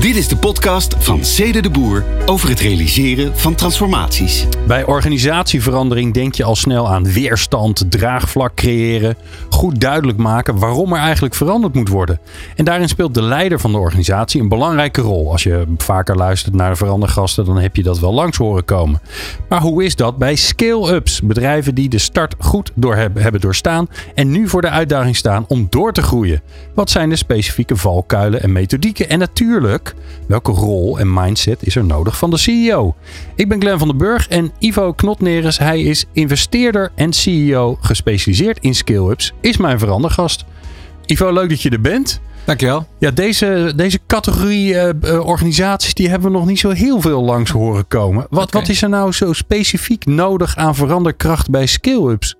Dit is de podcast van Cede de Boer over het realiseren van transformaties. Bij organisatieverandering denk je al snel aan weerstand, draagvlak creëren, goed duidelijk maken waarom er eigenlijk veranderd moet worden. En daarin speelt de leider van de organisatie een belangrijke rol. Als je vaker luistert naar de verandergasten, dan heb je dat wel langs horen komen. Maar hoe is dat bij scale-ups? Bedrijven die de start goed door hebben, hebben doorstaan en nu voor de uitdaging staan om door te groeien. Wat zijn de specifieke valkuilen en methodieken? En natuurlijk, welke rol en mindset is er nodig van de CEO? Ik ben Glenn van den Burg en Ivo Knotneres, hij is investeerder en CEO gespecialiseerd in scale-ups, is mijn verandergast. Ivo, leuk dat je er bent. Dankjewel. Ja, deze, deze categorie uh, organisaties die hebben we nog niet zo heel veel langs horen komen. Wat, okay. wat is er nou zo specifiek nodig aan veranderkracht bij scale-ups?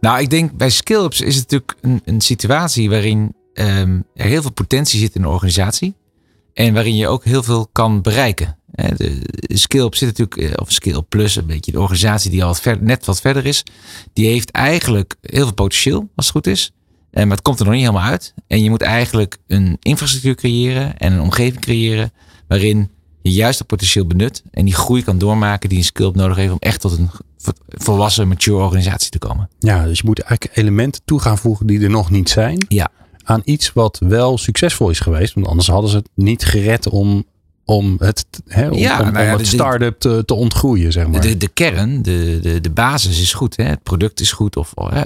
Nou, ik denk bij scale-ups is het natuurlijk een, een situatie waarin um, er heel veel potentie zit in de organisatie. En waarin je ook heel veel kan bereiken. De Skill zit natuurlijk, of Skill Plus, een beetje de organisatie die al ver, net wat verder is. Die heeft eigenlijk heel veel potentieel, als het goed is. Maar het komt er nog niet helemaal uit. En je moet eigenlijk een infrastructuur creëren en een omgeving creëren waarin je juist dat potentieel benut en die groei kan doormaken die een skill nodig heeft om echt tot een volwassen, mature organisatie te komen. Ja, dus je moet eigenlijk elementen toe gaan voegen die er nog niet zijn. Ja aan iets wat wel succesvol is geweest. Want anders hadden ze het niet gered om, om het, hè, om, ja, om, nou ja, om het start-up te, te ontgroeien, zeg maar. De, de kern, de, de, de basis is goed. Hè? Het product is goed. Of uh,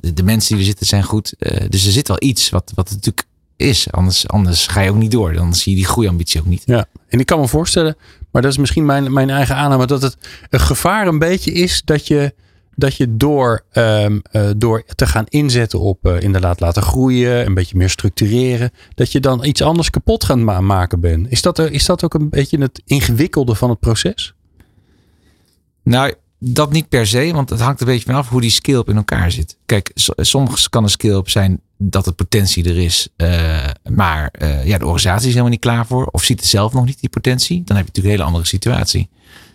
de, de, mensen die er zitten zijn goed. Uh, dus er zit wel iets wat, wat natuurlijk is. Anders, anders ga je ook niet door. Dan zie je die groeiambitie ook niet. Ja, en ik kan me voorstellen, maar dat is misschien mijn, mijn eigen aanname, dat het een gevaar een beetje is dat je dat je door, um, uh, door te gaan inzetten op uh, inderdaad laten groeien, een beetje meer structureren, dat je dan iets anders kapot gaan ma maken bent. Is dat, is dat ook een beetje het ingewikkelde van het proces? Nou, dat niet per se, want het hangt een beetje vanaf hoe die skill-up in elkaar zit. Kijk, soms kan een skill-up zijn dat de potentie er is, uh, maar ja, de organisatie is helemaal niet klaar voor, of ziet het zelf nog niet die potentie. Dan heb je natuurlijk een hele andere situatie.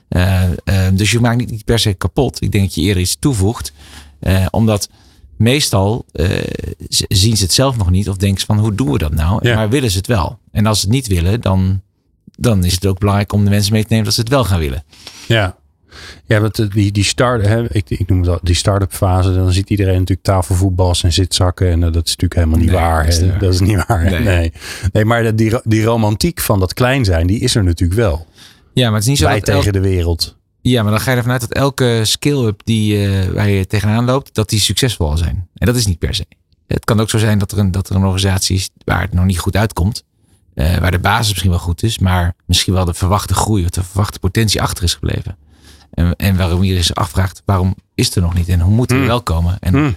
Uh, uh, dus je maakt niet, niet per se kapot. Ik denk dat je eerder iets toevoegt. Uh, omdat meestal zien ze het zelf nog niet of denken ze van hoe doen we dat nou? Ja. Maar willen ze het wel? En als ze het niet willen, dan, dan is het ook belangrijk om de mensen mee te nemen dat ze het wel gaan willen. Ja. Ja, want die, die start, hè, ik, ik noem dat die start-up fase, dan ziet iedereen natuurlijk tafelvoetbals en zitzakken. En dat is natuurlijk helemaal niet nee, waar. Dat is, hè. dat is niet waar. Nee. Nee, nee maar die, die romantiek van dat klein zijn, die is er natuurlijk wel. Ja, maar het is niet zo Wij tegen elk- de wereld. Ja, maar dan ga je ervan uit dat elke skill-up die, uh, waar je tegenaan loopt, dat die succesvol zal zijn. En dat is niet per se. Het kan ook zo zijn dat er een, dat er een organisatie is waar het nog niet goed uitkomt. Uh, waar de basis misschien wel goed is, maar misschien wel de verwachte groei of de verwachte potentie achter is gebleven. En, en waarom je zich afvraagt, waarom is het er nog niet en hoe moet er Hmm. wel komen? En, Hmm.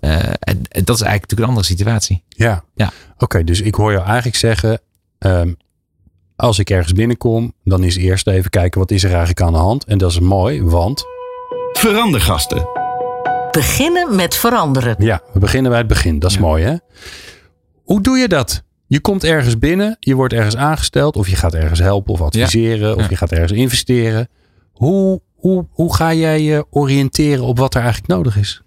uh, en, en dat is eigenlijk natuurlijk een andere situatie. Ja. Ja. Oké, dus ik hoor jou eigenlijk zeggen, um, als ik ergens binnenkom, dan is eerst even kijken wat is er eigenlijk aan de hand. En dat is mooi, want... Verandergasten. Beginnen met veranderen. Ja, we beginnen bij het begin. Dat is Ja. mooi, hè? Hoe doe je dat? Je komt ergens binnen, je wordt ergens aangesteld, of je gaat ergens helpen of adviseren, of Ja. je gaat ergens investeren. Hoe, hoe, hoe ga jij je oriënteren op wat er eigenlijk nodig is?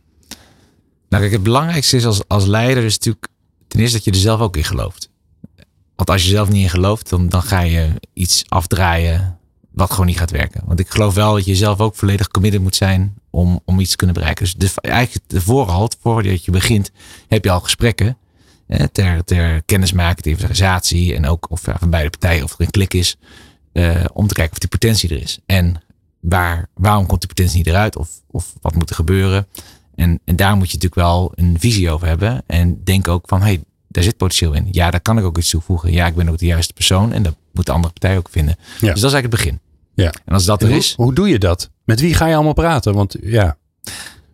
Nou, kijk, het belangrijkste is als, als leider is natuurlijk ten eerste dat je er zelf ook in gelooft. Want als je zelf niet in gelooft, dan, dan ga je iets afdraaien wat gewoon niet gaat werken. Want ik geloof wel dat je zelf ook volledig committed moet zijn om, om iets te kunnen bereiken. Dus eigenlijk de voorhand, voordat je begint, heb je al gesprekken eh, ter, ter kennismaking, ter organisatie en ook of, van beide partijen of er een klik is. Uh, om te kijken of die potentie er is. En waar, waarom komt die potentie niet eruit? Of, of wat moet er gebeuren? En, en daar moet je natuurlijk wel een visie over hebben. En denk ook van, hey, daar zit potentieel in. Ja, daar kan ik ook iets toevoegen. Ja, ik ben ook de juiste persoon. En dat moet de andere partij ook vinden. Ja. Dus dat is eigenlijk het begin. Ja. En als dat er hoe, is, hoe doe je dat? Met wie ga je allemaal praten? Want ja,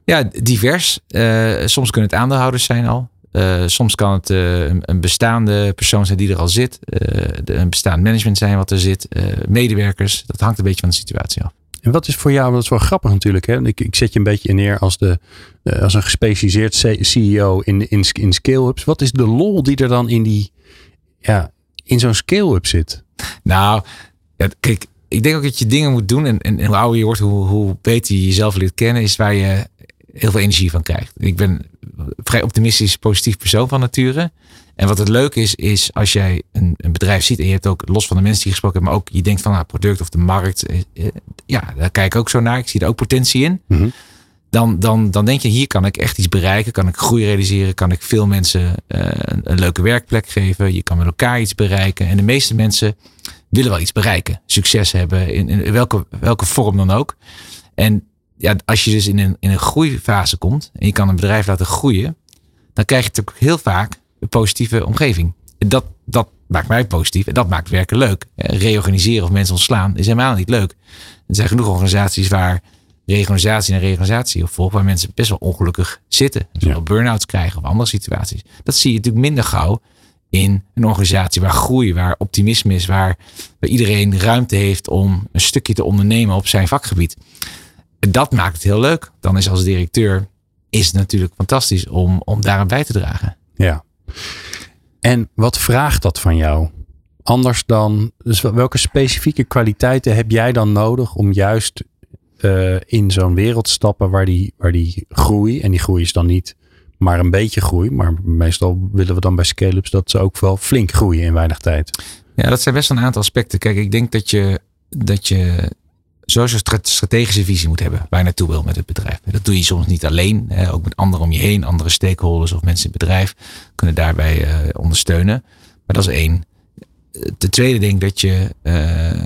ja, divers. Uh, soms kunnen het aandeelhouders zijn al. Uh, soms kan het uh, een, bestaande persoon zijn die er al zit. Uh, een bestaand management zijn wat er zit. medewerkers. Dat hangt een beetje van de situatie af. En wat is voor jou, dat is wel grappig natuurlijk. Hè? Ik, ik zet je een beetje neer als, de, uh, als een gespecialiseerd CEO in, in, in scale-ups. Wat is de lol die er dan in, ja, in zo'n scale-up zit? Nou, ja, kijk, ik denk ook dat je dingen moet doen. En, en, hoe ouder je wordt, hoe, hoe beter je jezelf leert kennen, is waar je heel veel energie van krijgt. Ik ben vrij optimistisch, positief persoon van nature. En wat het leuke is, is als jij een, een, bedrijf ziet en je hebt ook los van de mensen die gesproken hebben, maar ook je denkt van het nou, product of de markt. Eh, eh, ja, daar kijk ik ook zo naar. Ik zie er ook potentie in. Mhm. Dan, dan, dan denk je, hier kan ik echt iets bereiken. Kan ik groei realiseren? Kan ik veel mensen eh, een, een leuke werkplek geven? Je kan met elkaar iets bereiken. En de meeste mensen willen wel iets bereiken. Succes hebben, in, in welke, welke vorm dan ook. En ja, als je dus in een, in een groeifase komt en je kan een bedrijf laten groeien, dan krijg je natuurlijk heel vaak een positieve omgeving. Dat, dat maakt mij positief en dat maakt werken leuk. Reorganiseren of mensen ontslaan is helemaal niet leuk. Er zijn genoeg organisaties waar reorganisatie en reorganisatie of volgt, waar mensen best wel ongelukkig zitten. Dus ja. burn-outs krijgen of andere situaties. Dat zie je natuurlijk minder gauw in een organisatie waar groei, waar optimisme is, waar, waar iedereen ruimte heeft om een stukje te ondernemen op zijn vakgebied. Dat maakt het heel leuk. Dan is als directeur is het natuurlijk fantastisch om, om daaraan bij te dragen. Ja. En wat vraagt dat van jou? Anders dan, dus welke specifieke kwaliteiten heb jij dan nodig om juist uh, in zo'n wereld te stappen waar die, waar die groei, en die groei is dan niet maar een beetje groei, maar meestal willen we dan bij scale-ups dat ze ook wel flink groeien in weinig tijd. Ja, dat zijn best een aantal aspecten. Kijk, ik denk dat je, dat je sowieso strategische visie moet hebben waar je naartoe wil met het bedrijf. Dat doe je soms niet alleen, hè, ook met anderen om je heen, andere stakeholders of mensen in het bedrijf kunnen daarbij uh, ondersteunen. Maar dat is één. De tweede denk dat je, uh,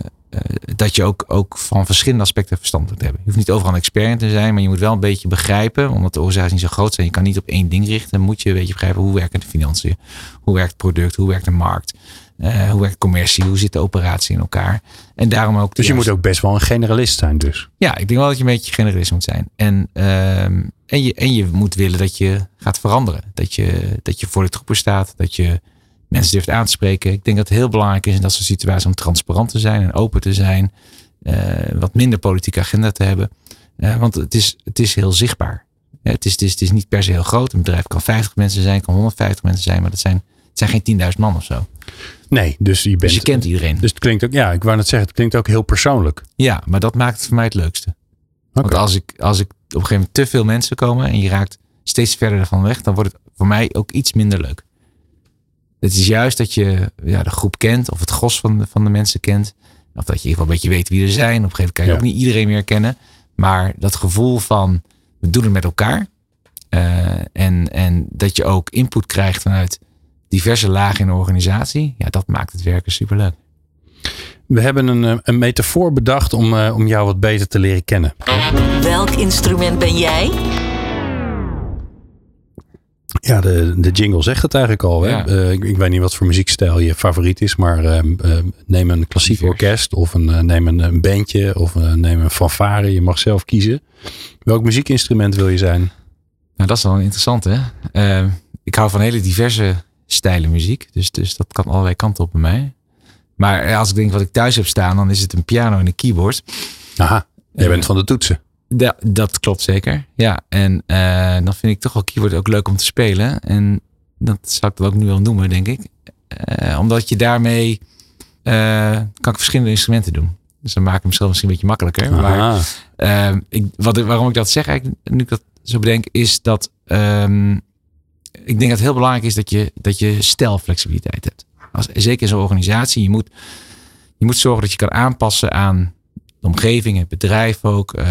dat je ook, ook van verschillende aspecten verstand moet hebben. Je hoeft niet overal een expert te zijn, maar je moet wel een beetje begrijpen, omdat de organisaties niet zo groot zijn. Je kan niet op één ding richten. Moet je een beetje begrijpen hoe werken de financiën, hoe werkt het product, hoe werkt de markt. Uh, hoe werkt commercie? Hoe zit de operatie in elkaar? En daarom ook. Dus je moet ook best wel een generalist zijn, dus. Ja, ik denk wel dat je een beetje generalist moet zijn. En, uh, en, je, en je moet willen dat je gaat veranderen. Dat je, dat je voor de troepen staat. Dat je mensen durft aan te spreken. Ik denk dat het heel belangrijk is in dat soort situaties om transparant te zijn en open te zijn. Uh, wat minder politieke agenda te hebben. Uh, want het is, het is heel zichtbaar. Het is, het, is, het is niet per se heel groot. Een bedrijf kan 50 mensen zijn, kan 150 mensen zijn, maar dat zijn, het zijn geen 10.000 man of zo. Nee, dus je, bent, dus je kent iedereen. Dus het klinkt ook, ja, ik wou net zeggen, het klinkt ook heel persoonlijk. Ja, maar dat maakt het voor mij het leukste. Okay. Want als ik, als ik op een gegeven moment te veel mensen komen en je raakt steeds verder ervan weg, dan wordt het voor mij ook iets minder leuk. Het is juist dat je ja, de groep kent of het gros van de, van de mensen kent. Of dat je in ieder geval een beetje weet wie er zijn. Op een gegeven moment kan je ja. ook niet iedereen meer kennen. Maar dat gevoel van we doen het met elkaar. Uh, en, en dat je ook input krijgt vanuit diverse lagen in de organisatie. Ja, dat maakt het werken superleuk. We hebben een, een metafoor bedacht om, uh, om jou wat beter te leren kennen. Welk instrument ben jij? Ja, de, de jingle zegt het eigenlijk al. Ja. Uh, ik, ik, weet niet wat voor muziekstijl je favoriet is, maar uh, uh, neem een klassiek orkest of een, neem een, een bandje of neem een fanfare. Je mag zelf kiezen. Welk muziekinstrument wil je zijn? Nou, dat is wel interessant hè. ik hou van hele diverse stijlen muziek. Dus, dus dat kan allerlei kanten op bij mij. Maar als ik denk wat ik thuis heb staan, dan is het een piano en een keyboard. Aha, jij bent van de toetsen. Ja, dat klopt zeker. Ja, en uh, dan vind ik toch wel keyboard ook leuk om te spelen. En dat zou ik dat ook nu wel noemen, denk ik. Uh, omdat je daarmee uh, kan ik verschillende instrumenten doen. Dus dan maak ik hem zelf misschien een beetje makkelijker. Aha. Maar ik, wat, waarom ik dat zeg eigenlijk, nu ik dat zo bedenk, is dat um, ik denk dat het heel belangrijk is dat je, dat je stelflexibiliteit hebt. Als, zeker in zo'n organisatie, je moet, je moet zorgen dat je kan aanpassen aan de omgeving, het bedrijf ook. Uh,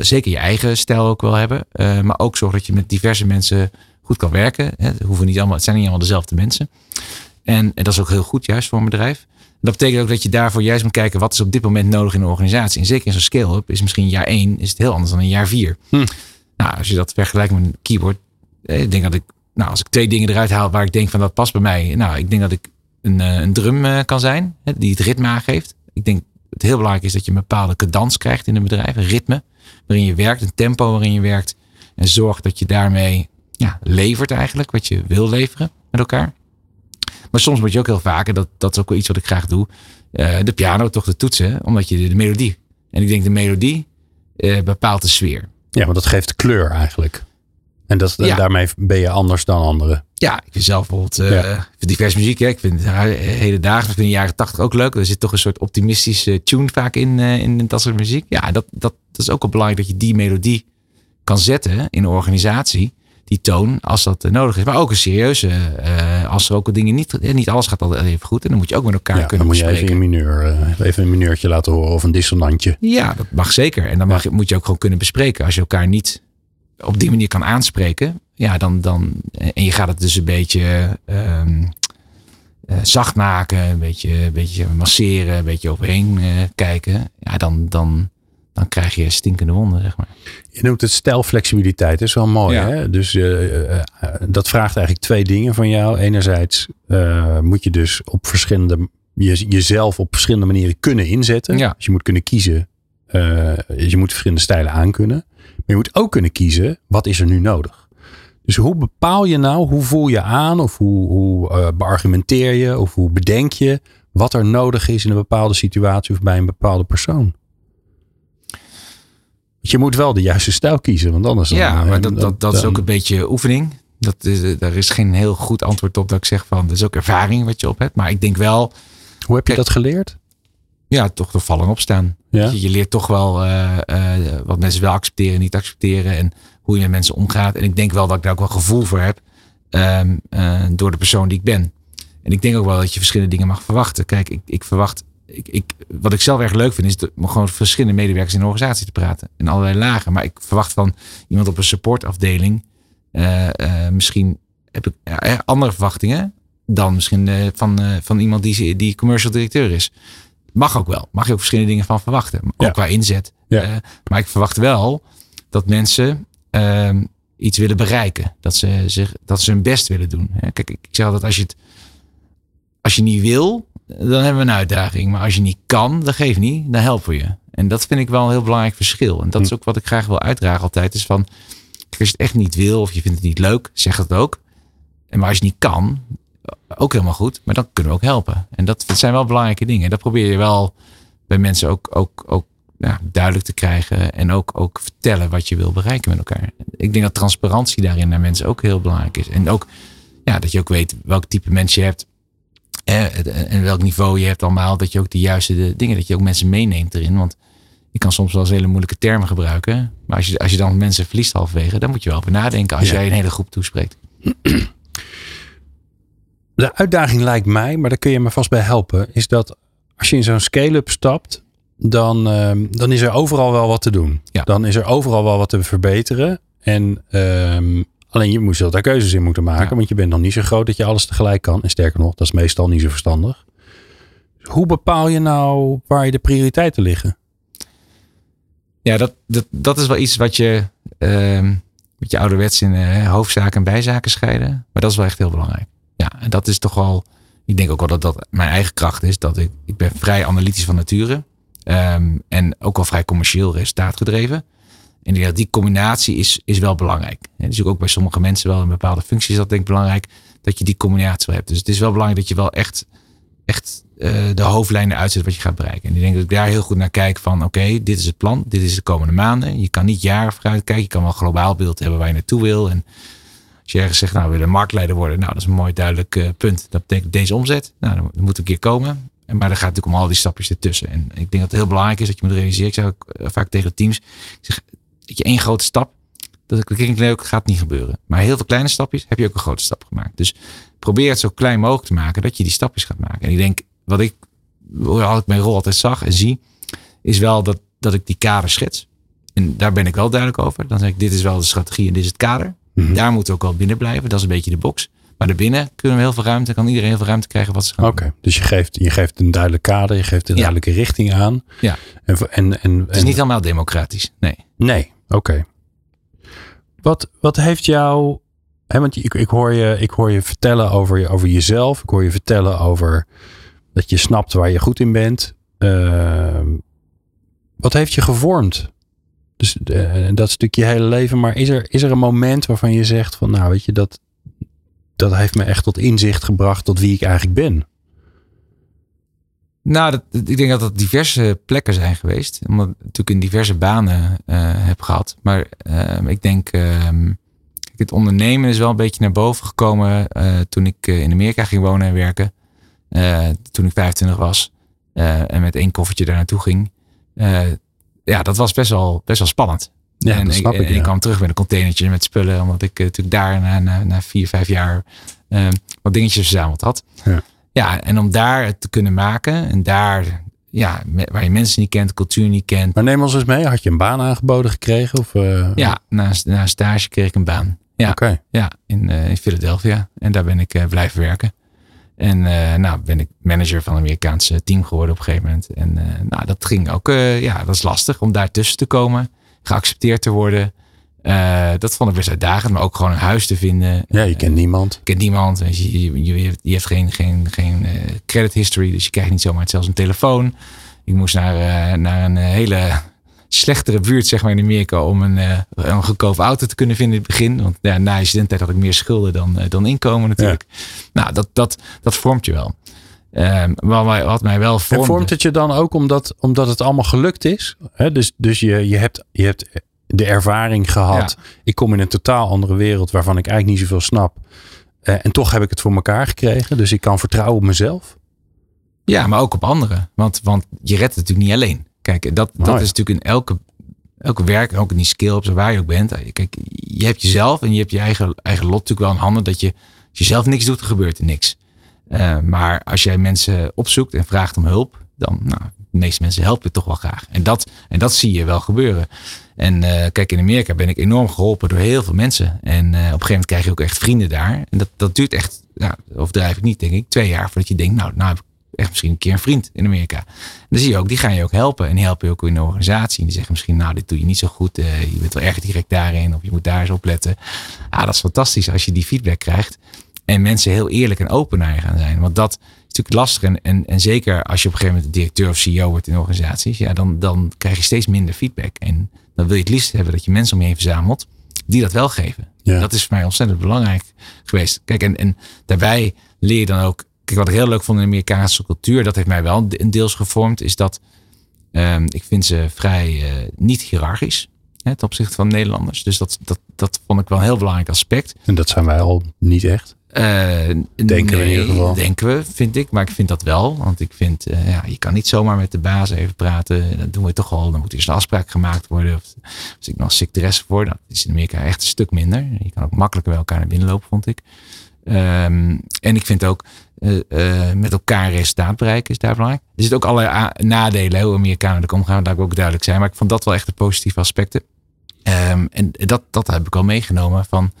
zeker je eigen stijl ook wel hebben. Uh, maar ook zorgen dat je met diverse mensen goed kan werken. Hè. Het, hoeven niet allemaal, het zijn niet allemaal dezelfde mensen. En, en dat is ook heel goed juist voor een bedrijf. Dat betekent ook dat je daarvoor juist moet kijken wat is op dit moment nodig in een organisatie. En zeker in zo'n scale-up is misschien jaar één is het heel anders dan een jaar vier. Hm. Nou, als je dat vergelijkt met een keyboard. Ik denk dat ik, nou, als ik twee dingen eruit haal waar ik denk van dat past bij mij. Nou, ik denk dat ik een, een drum kan zijn die het ritme aangeeft. Ik denk het heel belangrijk is dat je een bepaalde cadans krijgt in een bedrijf, een ritme waarin je werkt, een tempo waarin je werkt. En zorg dat je daarmee ja, levert eigenlijk wat je wil leveren met elkaar. Maar soms moet je ook heel vaak, en dat, dat is ook wel iets wat ik graag doe, uh, de piano toch de toetsen, omdat je de, melodie En ik denk de melodie eh, bepaalt de sfeer. Ja, want dat geeft kleur eigenlijk. En dat, Ja. daarmee ben je anders dan anderen. Ja, ik vind zelf bijvoorbeeld eh Ja. ik vind divers muziek. Hè. Ik vind uh, hele dagen, ik vind de jaren tachtig ook leuk. Er zit toch een soort optimistische tune vaak in, eh, in dat soort muziek. Ja, dat, dat, dat is ook wel belangrijk dat je die melodie kan zetten in een organisatie. Die toon, als dat eh, nodig is. Maar ook een serieuze, eh, als er ook dingen niet, eh, niet alles gaat altijd even goed. En dan moet je ook met elkaar Ja, dan kunnen moet je even bespreken. in mineur, eh, even een mineurtje laten horen of een dissonantje. Ja, dat mag zeker. En dan mag, je- moet je ook gewoon kunnen bespreken. Als je elkaar niet op die manier kan aanspreken. Ja, dan, dan en je gaat het dus een beetje ehm, eh, zacht maken. Een beetje, een beetje masseren. Een beetje overheen eh, kijken. Ja, dan, dan, dan krijg je stinkende wonden, zeg maar. Je noemt het stijlflexibiliteit. Dat is wel mooi. Ja. Hè? Dus eh, eh, dat vraagt eigenlijk twee dingen van jou. Enerzijds eh, moet je dus op verschillende, je, jezelf op verschillende manieren kunnen inzetten. Ja. Dus je moet kunnen kiezen. eh, je moet verschillende stijlen aankunnen. Maar je moet ook kunnen kiezen, wat is er nu nodig? Dus hoe bepaal je nou, hoe voel je aan of hoe, hoe eh, beargumenteer je of hoe bedenk je wat er nodig is in een bepaalde situatie of bij een bepaalde persoon? Want je moet wel de juiste stijl kiezen, want anders Ja, eh, maar dat, dat, dat is ook een beetje oefening. Dat is, eh, daar is geen heel goed antwoord op dat ik zeg van, dat is ook ervaring wat je op hebt. Maar ik denk wel, Hoe heb je Kijk, dat geleerd? Ja, toch door vallen en opstaan. Ja? Je, je leert toch wel eh, eh, wat mensen wel accepteren en niet accepteren. En hoe je met mensen omgaat. En ik denk wel dat ik daar ook wel gevoel voor heb. ehm, eh, door de persoon die ik ben. En ik denk ook wel dat je verschillende dingen mag verwachten. Kijk, ik, ik verwacht. Ik, ik, wat ik zelf erg leuk vind, is de, om gewoon verschillende medewerkers in een organisatie te praten. In allerlei lagen. Maar ik verwacht van iemand op een supportafdeling. misschien heb ik andere verwachtingen. Dan misschien van, van iemand die, die commercial directeur is. Mag ook wel. Mag je ook verschillende dingen van verwachten. Ook Ja. qua inzet. Ja. Eh, maar ik verwacht wel dat mensen ehm, iets willen bereiken. Dat ze, zich, dat ze hun best willen doen. Hè, Kijk, ik zeg altijd, als je het als je niet wil, dan hebben we een uitdaging. Maar als je niet kan, dan geef niet, dan helpen we je. En dat vind ik wel een heel belangrijk verschil. En dat is ook wat ik graag wil uitdragen altijd. Is van, als je het echt niet wil of je vindt het niet leuk, zeg het ook. En maar als je niet kan, ook helemaal goed. Maar dan kunnen we ook helpen. En dat, dat zijn wel belangrijke dingen. En dat probeer je wel bij mensen ook, ook, ook ja, duidelijk te krijgen. En ook, ook vertellen wat je wil bereiken met elkaar. Ik denk dat transparantie daarin naar mensen ook heel belangrijk is. En ook ja, dat je ook weet welk type mens je hebt. eh, En welk niveau je hebt allemaal. Dat je ook de juiste de dingen, dat je ook mensen meeneemt erin. Want je kan soms wel eens hele moeilijke termen gebruiken. Maar als je, als je dan mensen verliest halverwege, dan moet je wel over nadenken als Ja. jij een hele groep toespreekt. De uitdaging lijkt mij, maar daar kun je me vast bij helpen, is dat als je in zo'n scale-up stapt, dan, ehm, dan is er overal wel wat te doen. Ja. Dan is er overal wel wat te verbeteren. En ehm, alleen je moet zelf daar keuzes in moeten maken, Ja. want je bent nog niet zo groot dat je alles tegelijk kan. En sterker nog, dat is meestal niet zo verstandig. Hoe bepaal je nou waar je de prioriteiten liggen? Ja, dat, dat, dat is wel iets wat je ehm met je ouderwets in eh, hoofdzaken en bijzaken scheiden. Maar dat is wel echt heel belangrijk. Ja, en dat is toch wel. Ik denk ook wel dat dat mijn eigen kracht is. Dat ik, ik ben vrij analytisch van nature. Ehm, en ook wel vrij commercieel resultaatgedreven. En dat die combinatie is, is wel belangrijk. En dus ook bij sommige mensen wel in bepaalde functies dat denk ik belangrijk. Dat je die combinatie wel hebt. Dus het is wel belangrijk dat je wel echt, echt eh, de hoofdlijnen uitzet wat je gaat bereiken. En ik denk dat ik daar heel goed naar kijk van oké, dit is het plan. Dit is de komende maanden. Je kan niet jaren vooruit kijken. Je kan wel een globaal beeld hebben waar je naartoe wil. En je ergens zegt, nou we willen marktleider worden. Nou, dat is een mooi duidelijk eh, punt. Dat betekent deze omzet. Nou, dan moet een keer komen. En Maar er gaat natuurlijk om al die stapjes ertussen. En ik denk dat het heel belangrijk is dat je moet realiseren. Ik zeg ook eh, vaak tegen teams. Zeg, dat je één grote stap. Dat klinkt leuk, gaat niet gebeuren. Maar heel veel kleine stapjes heb je ook een grote stap gemaakt. Dus probeer het zo klein mogelijk te maken dat je die stapjes gaat maken. En ik denk, wat ik, hoe ik mijn rol altijd zag en zie, is wel dat, dat ik die kader schets. En daar ben ik wel duidelijk over. Dan zeg ik, dit is wel de strategie en dit is het kader. Mhm. Daar moeten we ook wel binnen blijven. Dat is een beetje de box. Maar daarbinnen kunnen we heel veel ruimte. Kan iedereen heel veel ruimte krijgen wat ze gaan Oké, dus je geeft, je geeft een duidelijk kader, je geeft een Ja. duidelijke richting aan. Ja. En, en, en, Het is niet helemaal democratisch. Nee. Nee, oké. Wat, wat heeft jou. Hè, want ik, ik, hoor je, ik hoor je vertellen over, je, over jezelf. Ik hoor je vertellen over dat je snapt waar je goed in bent. Ehm, wat heeft je gevormd? Dus eh, dat stukje je hele leven. Maar is er, is er een moment waarvan je zegt van nou weet je dat, dat heeft me echt tot inzicht gebracht tot wie ik eigenlijk ben? Nou, dat, ik denk dat dat diverse plekken zijn geweest. Omdat ik natuurlijk in diverse banen uh, heb gehad. Maar uh, ik denk, uh, het ondernemen is wel een beetje naar boven gekomen uh, toen ik in Amerika ging wonen en werken. toen ik 25 was. en met één koffertje daar naartoe ging. Ja, dat was best wel, best wel spannend. Ja, en dat snap ik, ik, en ja. ik kwam terug met een containertje met spullen. Omdat ik natuurlijk daar na, na, na vier, vijf jaar wat dingetjes verzameld had. Ja. Ja, en om daar het te kunnen maken en daar, ja, waar je mensen niet kent, cultuur niet kent. Maar neem ons eens mee. Had je een baan aangeboden gekregen? Of, uh... Ja, na, na stage kreeg ik een baan. Ja, okay. ja in, uh, in Philadelphia. En daar ben ik blijven werken. En uh, nou ben ik manager van een Amerikaanse team geworden op een gegeven moment. En nou, dat ging ook, ja, dat is lastig om daar tussen te komen. Geaccepteerd te worden. Dat vond ik best uitdagend, maar ook gewoon een huis te vinden. Ja, je kent niemand. Je kent niemand. Je, je, je, je hebt geen, geen, geen credit history, dus je krijgt niet zomaar zelfs een telefoon. Ik moest naar, naar een hele slechtere buurt, zeg maar, in Amerika om een, een goedkope auto te kunnen vinden in het begin. Want ja, na je studententijd had ik meer schulden dan, dan inkomen natuurlijk. Ja. Nou, dat, dat, dat vormt je wel. Um, wat, mij, wat mij wel vormde. En vormt het je dan ook omdat, omdat het allemaal gelukt is? He, dus dus je, je hebt, je hebt de ervaring gehad. Ja. Ik kom in een totaal andere wereld waarvan ik eigenlijk niet zoveel snap. Uh, en toch heb ik het voor elkaar gekregen. Dus ik kan vertrouwen op mezelf. Ja, maar ook op anderen. Want, want je redt het natuurlijk niet alleen. Kijk, dat, dat is natuurlijk in elke, elke werk, ook in die skills, waar je ook bent. Kijk, je hebt jezelf en je hebt je eigen, eigen lot natuurlijk wel in handen. Dat je, als je zelf niks doet, dan gebeurt er niks. Uh, maar als jij mensen opzoekt en vraagt om hulp, dan, nou, de meeste mensen helpen je toch wel graag. En dat, en dat zie je wel gebeuren. En uh, kijk, in Amerika ben ik enorm geholpen door heel veel mensen. En uh, op een gegeven moment krijg je ook echt vrienden daar. En dat, dat duurt echt, nou, overdrijf ik niet, denk ik, twee jaar voordat je denkt, nou, nou heb ik echt misschien een keer een vriend in Amerika. En dan zie je ook, die gaan je ook helpen. En die helpen je ook in de organisatie. En die zeggen misschien, nou, dit doe je niet zo goed. Uh, je bent wel erg direct daarin. Of je moet daar eens op letten. Ah, dat is fantastisch als je die feedback krijgt. En mensen heel eerlijk en open naar je gaan zijn. Want dat is natuurlijk lastig. En, en, en zeker als je op een gegeven moment directeur of CEO wordt in organisaties. Ja, dan, dan krijg je steeds minder feedback. En dan wil je het liefst hebben dat je mensen om je heen verzamelt. Die dat wel geven. Ja. Dat is voor mij ontzettend belangrijk geweest. Kijk, en, en daarbij leer je dan ook. Kijk, wat ik heel leuk vond in de Amerikaanse cultuur. Dat heeft mij wel een deels gevormd. Is dat um, ik vind ze vrij uh, niet hiërarchisch. Hè, ten opzichte van Nederlanders. Dus dat, dat, dat vond ik wel een heel belangrijk aspect. En dat zijn wij al niet echt. Uh, denken nee, we in ieder geval. Denken we, vind ik. Maar ik vind dat wel. Want ik vind, uh, ja, je kan niet zomaar met de baas even praten. Dat doen we toch al. Dan moet eerst een afspraak gemaakt worden. Of, als ik nog secretaresse word, dat is in Amerika echt een stuk minder. Je kan ook makkelijker bij elkaar naar binnen lopen, vond ik. Um, en ik vind ook uh, uh, met elkaar resultaat bereiken is daar belangrijk. Er zitten ook allerlei nadelen hoe Amerikanen er omgaan. Ik ook duidelijk zijn. Maar ik vond dat wel echt de positieve aspecten. Um, en dat, dat heb ik al meegenomen van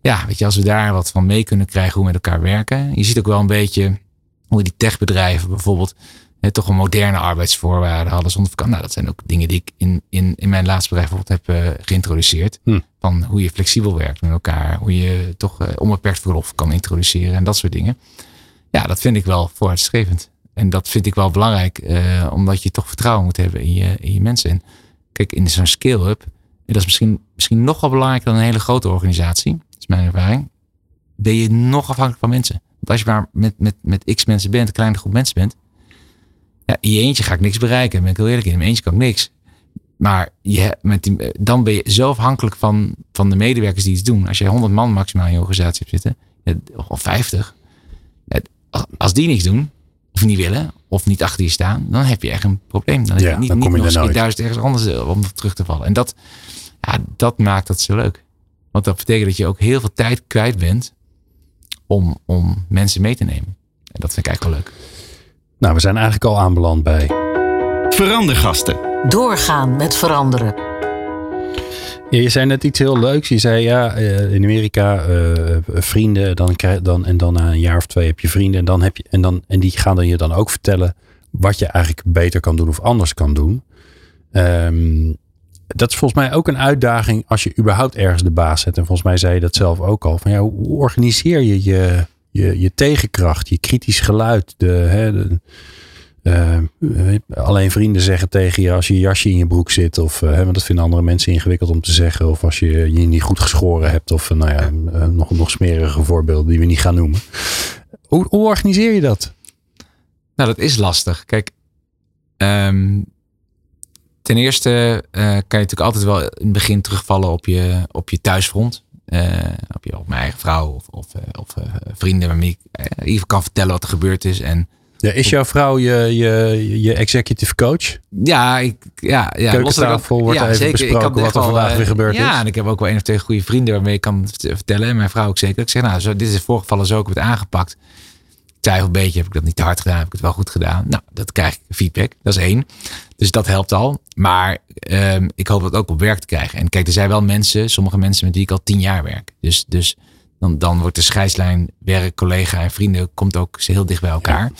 ja, weet je, als we daar wat van mee kunnen krijgen hoe we met elkaar werken. Je ziet ook wel een beetje hoe die techbedrijven bijvoorbeeld toch een moderne arbeidsvoorwaarden hadden zonder vakantie. Nou, dat zijn ook dingen die ik in, in, in mijn laatste bedrijf bijvoorbeeld heb uh, geïntroduceerd. Hm. Van hoe je flexibel werkt met elkaar, hoe je toch uh, onbeperkt verlof kan introduceren en dat soort dingen. Ja, dat vind ik wel vooruitstrevend. En dat vind ik wel belangrijk, uh, omdat je toch vertrouwen moet hebben in je, in je mensen. En kijk, in zo'n scale-up, en dat is misschien, misschien nog wel belangrijker dan een hele grote organisatie is mijn ervaring, ben je nog afhankelijk van mensen. Want als je maar met, met, met x mensen bent, een kleine groep mensen bent, ja, in je eentje ga ik niks bereiken. Ben ik heel eerlijk in. In mijn eentje kan ik niks. Maar je, met die, dan ben je zo afhankelijk van, van de medewerkers die iets doen. Als je 100 man maximaal in je organisatie hebt zitten, of 50, als die niks doen, of niet willen, of niet achter je staan, dan heb je echt een probleem. Dan heb Ja, je niet, dan niet kom je nog eens duizend ergens anders eh, om terug te vallen. En dat, ja, dat maakt dat zo leuk. Want dat betekent dat je ook heel veel tijd kwijt bent om, om mensen mee te nemen. En dat vind ik eigenlijk wel leuk. Nou, we zijn eigenlijk al aanbeland bij. Verandergasten. Doorgaan met veranderen. Ja, je zei net iets heel leuks. Je zei ja, eh, in Amerika eh, vrienden, dan krijg, dan, en dan na een jaar of twee heb je vrienden. En, dan heb je, en, dan, en die gaan dan je dan ook vertellen wat je eigenlijk beter kan doen of anders kan doen. Ehm, dat is volgens mij ook een uitdaging als je überhaupt ergens de baas zet. En volgens mij zei je dat zelf ook al. Van ja, hoe organiseer je je, je, je tegenkracht, je kritisch geluid? De, hè, de, eh, alleen vrienden zeggen tegen je als je jasje in je broek zit. Of, uh, want dat vinden andere mensen ingewikkeld om te zeggen. Of als je je niet goed geschoren hebt. Of nou ja, nog, nog smerige voorbeelden die we niet gaan noemen. Hoe, organiseer je dat? Nou, dat is lastig. Kijk, ehm, ten eerste eh, kan je natuurlijk altijd wel in het begin terugvallen op je, op je thuisfront. Eh, op, je, op mijn eigen vrouw of, of, eh, of eh, vrienden waarmee ik eh, geval kan vertellen wat er gebeurd is. En Ja, is jouw vrouw je, je, je executive coach? ja, ik, ja, ja Keukentafel wordt even besproken wat er vandaag eh, weer gebeurd ja, is. en ik heb ook wel één of twee goede vrienden waarmee ik kan vert- vertellen. En mijn vrouw ook zeker. Ik zeg, nou, zo, dit is voorgevallen, zo heb ik het aangepakt. Twijfel een beetje, heb ik dat niet te hard gedaan? Heb ik het wel goed gedaan? Nou, dat krijg ik feedback. Dat is één. Dus dat helpt al. Maar ehm, ik hoop dat ook op werk te krijgen. En kijk, er zijn wel mensen, sommige mensen met wie ik al tien jaar werk. Dus, dus dan, dan wordt de scheidslijn werk, collega en vrienden komt ook heel dicht bij elkaar.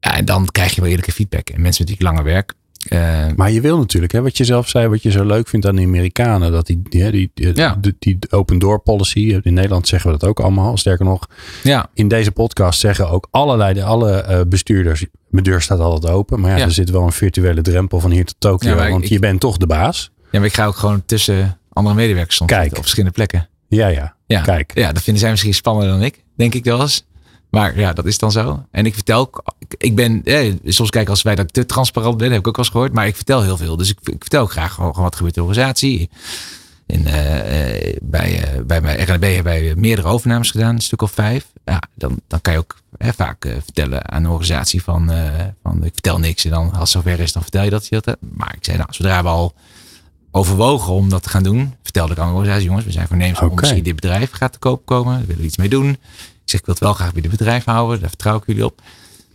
Ja, en dan krijg je wel eerlijke feedback. En mensen met wie ik langer werk. Eh, Maar je wil natuurlijk, hè, wat je zelf zei, wat je zo leuk vindt aan de Amerikanen, dat die, die, die, die, Ja. die, die open door policy, in Nederland zeggen we dat ook allemaal. Sterker nog, ja, in deze podcast zeggen ook allerlei, de, alle eh, bestuurders, mijn deur staat altijd open. Maar ja, Ja. er zit wel een virtuele drempel van hier tot Tokio, want ik- je bent toch de baas. ja, maar ik ga ook gewoon tussen andere medewerkers soms Kijk. op verschillende plekken. Ja, ja. Ja. Kijk. Ja, dat vinden zij misschien spannender dan ik, denk ik wel eens. Maar ja, dat is dan zo. En ik vertel, ook- ik- ben, eh, soms kijk als wij dat ik te transparant ben, heb ik ook wel eens gehoord. Maar ik vertel heel veel. Dus ik, ik vertel ook graag gewoon, wat gebeurt in de organisatie. In, eh, eh, bij, eh, bij mijn RNB hebben wij meerdere overnames gedaan, een stuk of vijf. Ja, dan, dan kan je ook hè, vaak vertellen aan de organisatie van, van ik vertel niks. En dan als het zover is, dan vertel je dat. je dat maar ik zei, nou, zodra we al overwogen om dat te gaan doen, vertelde ik aan de organisatie, jongens, we zijn voornemens om Oké. misschien dit bedrijf gaat te koop komen. Daar willen we iets mee doen. Ik zeg, ik wil het wel graag bij dit bedrijf houden. Daar vertrouw ik jullie op.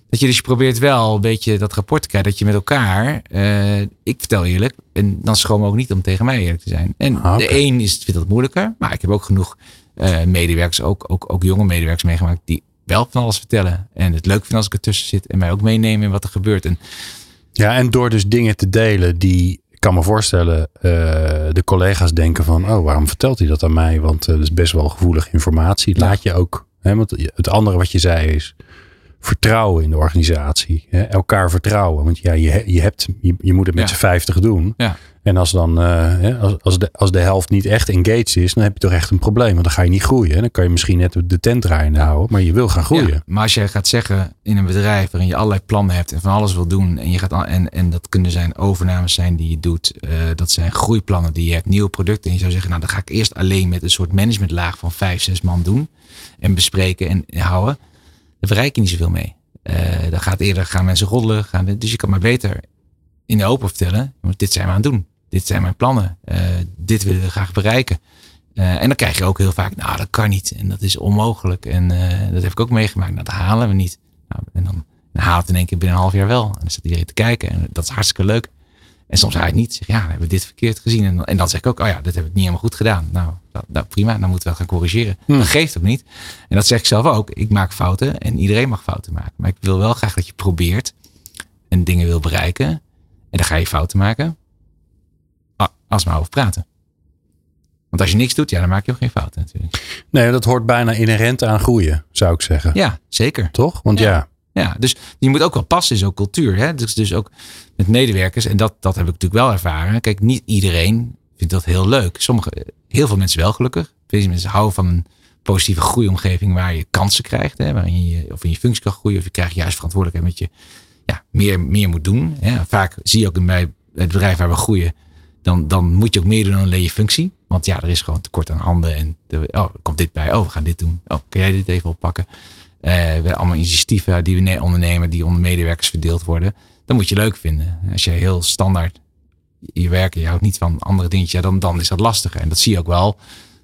Dat je dus je probeert wel een beetje dat rapport te krijgen. Dat je met elkaar, eh, ik vertel eerlijk, en dan schroom ook niet om tegen mij eerlijk te zijn. En Ah, de een is, vindt dat moeilijker. Maar ik heb ook genoeg eh, medewerkers, ook, ook, ook jonge medewerkers meegemaakt, die wel van alles vertellen. En het leuk vinden als ik ertussen zit en mij ook meenemen in wat er gebeurt. En Ja, en door dus dingen te delen die, ik kan me voorstellen, eh, de collega's denken van, oh, waarom vertelt hij dat aan mij? Want dat is best wel gevoelige informatie. Laat je ook, want het andere wat je zei is vertrouwen in de organisatie. Hè, elkaar vertrouwen. Want ja, je, je, hebt, je, je moet het met Ja. z'n vijftig doen. Ja. En als dan, eh, als, als, de, als de helft niet echt engaged is, dan heb je toch echt een probleem. Want dan ga je niet groeien. Dan kan je misschien net de tent draaiende houden, maar je wil gaan groeien. Ja, maar als je gaat zeggen in een bedrijf waarin je allerlei plannen hebt en van alles wil doen. En, je gaat, en, en dat kunnen zijn overnames zijn die je doet. eh, dat zijn groeiplannen die je hebt, nieuwe producten. En je zou zeggen, nou dan ga ik eerst alleen met een soort managementlaag van vijf, zes man doen. En bespreken en houden. Daar bereik je niet zoveel mee. Dan gaat eerder gaan mensen roddelen. Gaan, dus je kan maar beter in de open vertellen. "Jongens, Dit zijn we aan het doen. Dit zijn mijn plannen. Eh, dit willen we graag bereiken. Eh, en dan krijg je ook heel vaak, nou dat kan niet. En dat is onmogelijk. En dat heb ik ook meegemaakt. Dat halen we niet. Nou, en dan, dan haalt het in één keer binnen een half jaar wel. En dan zit iedereen te kijken. En dat is hartstikke leuk. En soms haal het niet. Zeg, ja, we hebben dit verkeerd gezien. En, dan- en dan zeg ik ook, oh ja, dit heb ik niet helemaal goed gedaan. Nou, dat, nou prima, dan moeten we gaan corrigeren. Hmm. Dat geeft ook niet. En dat zeg ik zelf ook. Ik maak fouten en iedereen mag fouten maken. Maar ik wil wel graag dat je probeert en dingen wil bereiken. En dan ga je fouten maken. Ah, Als we maar over praten. Want als je niks doet, ja, dan maak je ook geen fouten natuurlijk. Nee, dat hoort bijna inherent aan groeien, zou ik zeggen. Ja, zeker. Toch? Want Ja. ja, Ja, dus je moet ook wel passen in zo'n cultuur. Hè? Dus, dus ook met medewerkers. En dat, dat heb ik natuurlijk wel ervaren. Kijk, niet iedereen vindt dat heel leuk. Sommige, heel veel mensen wel gelukkig. Veel mensen houden van een positieve groeiomgeving waar je kansen krijgt. Hè? Waarin je of in je functie kan groeien. Of je krijgt juist verantwoordelijkheid met je ja, meer, meer moet doen. Hè? Vaak zie je ook in het bedrijf waar we groeien. Dan, dan moet je ook meer doen dan alleen je functie. Want ja, er is gewoon tekort aan handen. En oh, er komt dit bij. Oh, we gaan dit doen. Oh, kan jij dit even oppakken? Hebben allemaal initiatieven die we ne- ondernemen, die onder medewerkers verdeeld worden. Dan moet je leuk vinden. Als je heel standaard je werkt, je houdt niet van andere dingetjes, ja, dan, dan is dat lastiger. En dat zie je ook wel.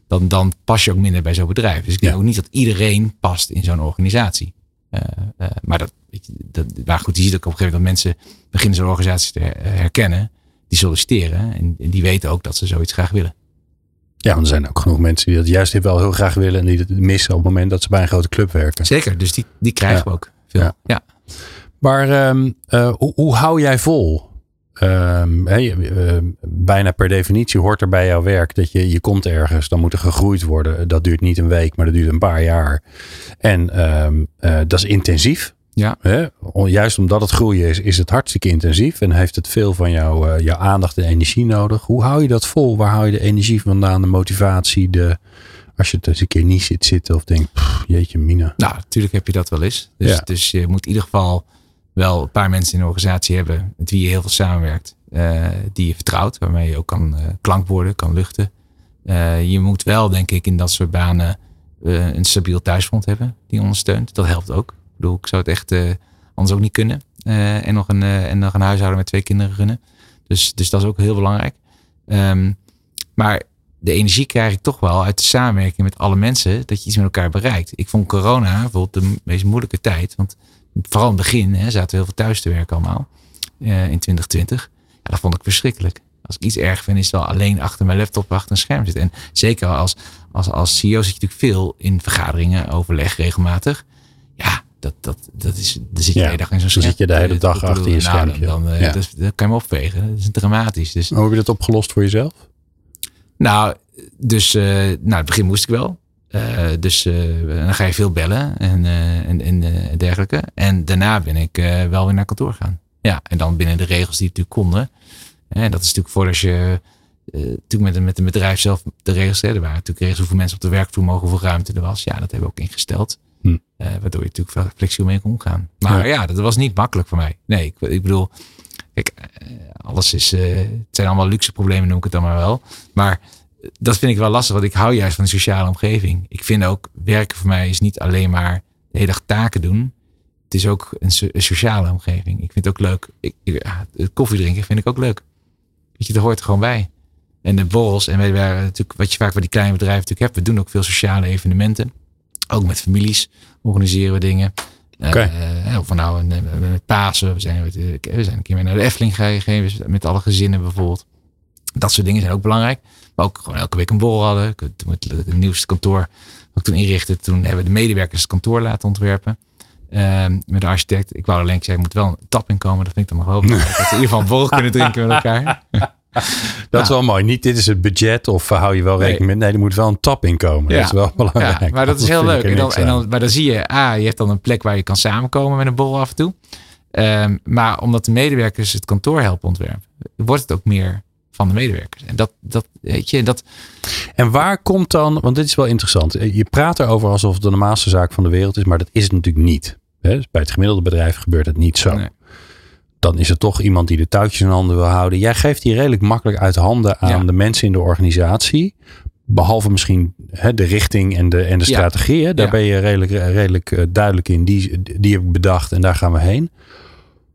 Dan, dan pas je ook minder bij zo'n bedrijf. Dus ik denk Ja. ook niet dat iedereen past in zo'n organisatie. Eh, eh, maar dat, weet je, dat, maar goed, je ziet ook op een gegeven moment dat mensen beginnen zo'n organisatie te her- herkennen. Die solliciteren en, en die weten ook dat ze zoiets graag willen. Ja, want er zijn ook genoeg mensen die dat juist wel heel graag willen en die het missen op het moment dat ze bij een grote club werken. Zeker, dus die, die krijgen Ja. we ook veel. Ja. Ja. Maar ehm, eh, hoe, hoe hou jij vol? Ehm, hè, je- eh, bijna per definitie hoort er bij jouw werk dat je, je komt ergens, dan moet er gegroeid worden. Dat duurt niet een week, maar dat duurt een paar jaar. En ehm, eh, dat is intensief. Ja. Hè? Juist omdat het groeien is, is het hartstikke intensief en heeft het veel van jou, eh, jouw aandacht en energie nodig. Hoe hou je dat vol? Waar hou je de energie vandaan, de motivatie, de, als je het eens een keer niet zit zitten of denkt, "Pff, jeetje mina. Nou, natuurlijk heb je dat wel eens. Dus, Ja. dus je moet in ieder geval wel een paar mensen in de organisatie hebben met wie je heel veel samenwerkt. eh, die je vertrouwt, waarmee je ook kan eh, klankborden, kan luchten. Je moet wel, denk ik, in dat soort banen een stabiel thuisfront hebben die ondersteunt. Dat helpt ook. Bedoel, ik zou het echt eh, anders ook niet kunnen. Eh, en, nog een, eh, en nog een huishouden met twee kinderen runnen. Dus, dus dat is ook heel belangrijk. Ehm, maar de energie krijg ik toch wel uit de samenwerking met alle mensen. Dat je iets met elkaar bereikt. Ik vond corona bijvoorbeeld de meest moeilijke tijd. Want vooral in het begin hè, zaten we heel veel thuis te werken allemaal. in 2020. Ja, dat vond ik verschrikkelijk. Als ik iets erg vind, is het wel alleen achter mijn laptop achter een scherm zitten. En zeker als, als, als CEO zit je natuurlijk veel in vergaderingen, overleg regelmatig. Ja, dat, dat, dat is, dan zit je Ja, de hele dag in zo'n dan scherm. zit je de hele Eh, dag achter je nou, schermpje. Dan, dan, eh, Ja. dat, kan je me opvegen. Dat is dramatisch. Dus, Hoe heb je dat opgelost voor jezelf? nou, dus uh, nou, het begin moest ik wel. Uh, dus uh, dan ga je veel bellen en, en, en dergelijke. En daarna ben ik wel weer naar kantoor gaan. Ja, en dan binnen de regels die natuurlijk konden. En dat is natuurlijk voordat je uh, natuurlijk met, met een bedrijf zelf de regels. Hè, er waren natuurlijk regels hoeveel mensen op de werkvloer mogen, hoeveel ruimte er was. Ja, dat hebben we ook ingesteld. Hm. Uh, waardoor je natuurlijk flexibel mee kon omgaan. Maar ja. ja, dat was niet makkelijk voor mij. Nee, ik, ik bedoel, kijk, uh, alles is, uh, het zijn allemaal luxe problemen, noem ik het dan maar wel. Maar dat vind ik wel lastig, want ik hou juist van de sociale omgeving. Ik vind ook, werken voor mij is niet alleen maar de hele dag taken doen. Het is ook een, so een sociale omgeving. Ik vind het ook leuk. Ik, koffie drinken vind ik ook leuk. Weet je, dat hoort er gewoon bij. En de borrels, en wij waren natuurlijk, wat je vaak bij die kleine bedrijven natuurlijk hebt, we doen ook veel sociale evenementen. Ook met families organiseren we dingen. Okay. Uh, of nou met Pasen, we zijn, we zijn een keer naar de Efteling gegeven met alle gezinnen bijvoorbeeld. Dat soort dingen zijn ook belangrijk. Maar ook gewoon elke week een borrel hadden. Toen het, het nieuwste kantoor ik toen inrichtte, toen hebben we de medewerkers het kantoor laten ontwerpen. Um, met de architect. Ik wou alleen zeggen, er moet wel een tap in komen. Dat vind ik dan nog wel belangrijk. dat we in ieder geval een borrel kunnen drinken met elkaar. Dat is wel mooi. Niet dit is het budget of hou je wel rekening nee. met. Nee, er moet wel een tap in komen. Ja. Dat is wel belangrijk. Ja, maar dat is heel leuk. En dan, en dan, maar dan zie je, ah, je hebt dan een plek waar je kan samenkomen met een borrel af en toe. Um, maar omdat de medewerkers het kantoor helpen ontwerpen, wordt het ook meer van de medewerkers. En dat, dat weet je, dat. En waar komt dan, want dit is wel interessant. Je praat erover alsof het de normaalste zaak van de wereld is, maar dat is het natuurlijk niet. Bij het gemiddelde bedrijf gebeurt het niet zo. Nee. Dan is er toch iemand die de touwtjes in handen wil houden. Jij geeft die redelijk makkelijk uit handen aan ja. de mensen in de organisatie. Behalve misschien hè, de richting en de, en de strategie. Ja. Daar ja. ben je redelijk, redelijk uh, duidelijk in. Die, die heb ik bedacht en daar gaan we heen.